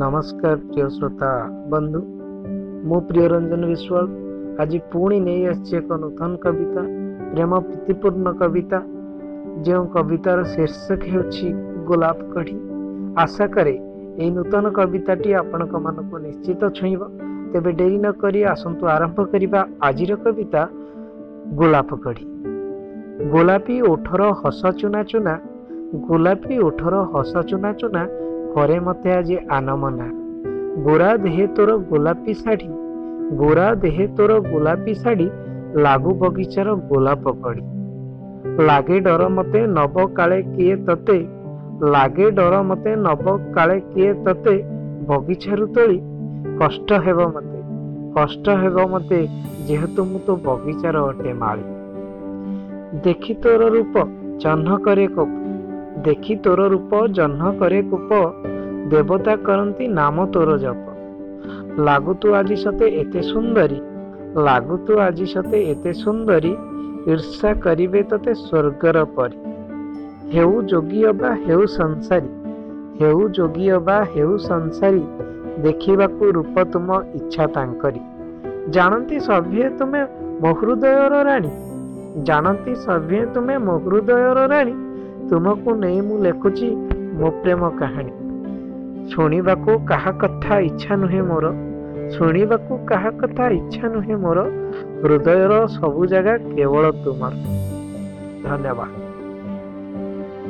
ନମସ୍କାର ପ୍ରିୟ ଶ୍ରୋତା ବନ୍ଧୁ ମୁଁ ପ୍ରିୟ ରଞ୍ଜନ ବିଶ୍ୱାଳ ଆଜି ପୁଣି ନେଇ ଆସିଛି ଏକ ନୂତନ କବିତା ପ୍ରେମ ପ୍ରୀତିପୂର୍ଣ୍ଣ କବିତା ଯେଉଁ କବିତାର ଶୀର୍ଷକ ହେଉଛି ଗୋଲାପ କଢ଼ି ଆଶା କରେ ଏହି ନୂତନ କବିତାଟି ଆପଣଙ୍କ ମାନଙ୍କୁ ନିଶ୍ଚିତ ଛୁଇଁବ ତେବେ ଡେରି ନ କରି ଆସନ୍ତୁ ଆରମ୍ଭ କରିବା ଆଜିର କବିତା ଗୋଲାପ କଢ଼ି ଗୋଲାପୀ ଓଠର ହସ ଚୁନା ଚୁନା ଗୋଲାପୀ ଓଠର ହସ ଚୁନା ଚୁନା করে ମୋତେ ଆଜି ଆନମନା ଗୋରା ଦେହେ ତୋର ଗୋଲାପୀ ଶାଢ଼ୀ ଗୋରା ଦେହେ ତୋର ଗୋଲାପୀ ଶାଢ଼ୀ ଲାଗୁ ବଗିଚାର ଗୋଲାପ କଡ଼ି ଲାଗେ ଡର ମୋତେ ନବ କାଳେ କିଏ ତତେ ଲାଗେ ଡର ମୋତେ ନବ କାଳେ କିଏ ତତେ ବଗିଚାରୁ ତୋଳି କଷ୍ଟ ହେବ ମୋତେ କଷ୍ଟ ହେବ ମୋତେ ଯେହେତୁ ମୁଁ ତୋ ବଗିଚାର ଅଟେ ମାଳି ଦେଖି ତୋର ରୂପ ଜହ୍ନ କରେ କୋପ দেখি তোর রূপ জহ্ন করে কূপ দেবতা করন্তি নাম তোর জপ লাগু তু আজি সতে এতে সুন্দরী লাগু তু আজি সতে এতে সুন্দরী ঈর্ষা করিবে তোতে স্বর্গর পরি হেউ যোগী অবা হেউ সংসারী হেউ যোগী অবা হেউ সংসারী ଦେଖିବାକୁ ରୂପ ତୁମ ଇଚ୍ଛା ତାଙ୍କରି ଜାଣନ୍ତି ସଭିଏ ତୁମେ ମୋ ହୃଦୟର ରାଣୀ ଜାଣନ୍ତି ସଭିଏ ତୁମେ ମୋ ହୃଦୟର ରାଣୀ ତୁମକୁ ନେଇ ମୁଁ ଲେଖୁଛି ମୋ ପ୍ରେମ କାହାଣୀ ଶୁଣିବାକୁ କାହା କଥା ଇଚ୍ଛା ନୁହେଁ ମୋର ଶୁଣିବାକୁ କାହା କଥା ଇଚ୍ଛା ନୁହେଁ ମୋର ହୃଦୟର ସବୁ ଜାଗା କେବଳ ତୁମର ଧନ୍ୟବାଦ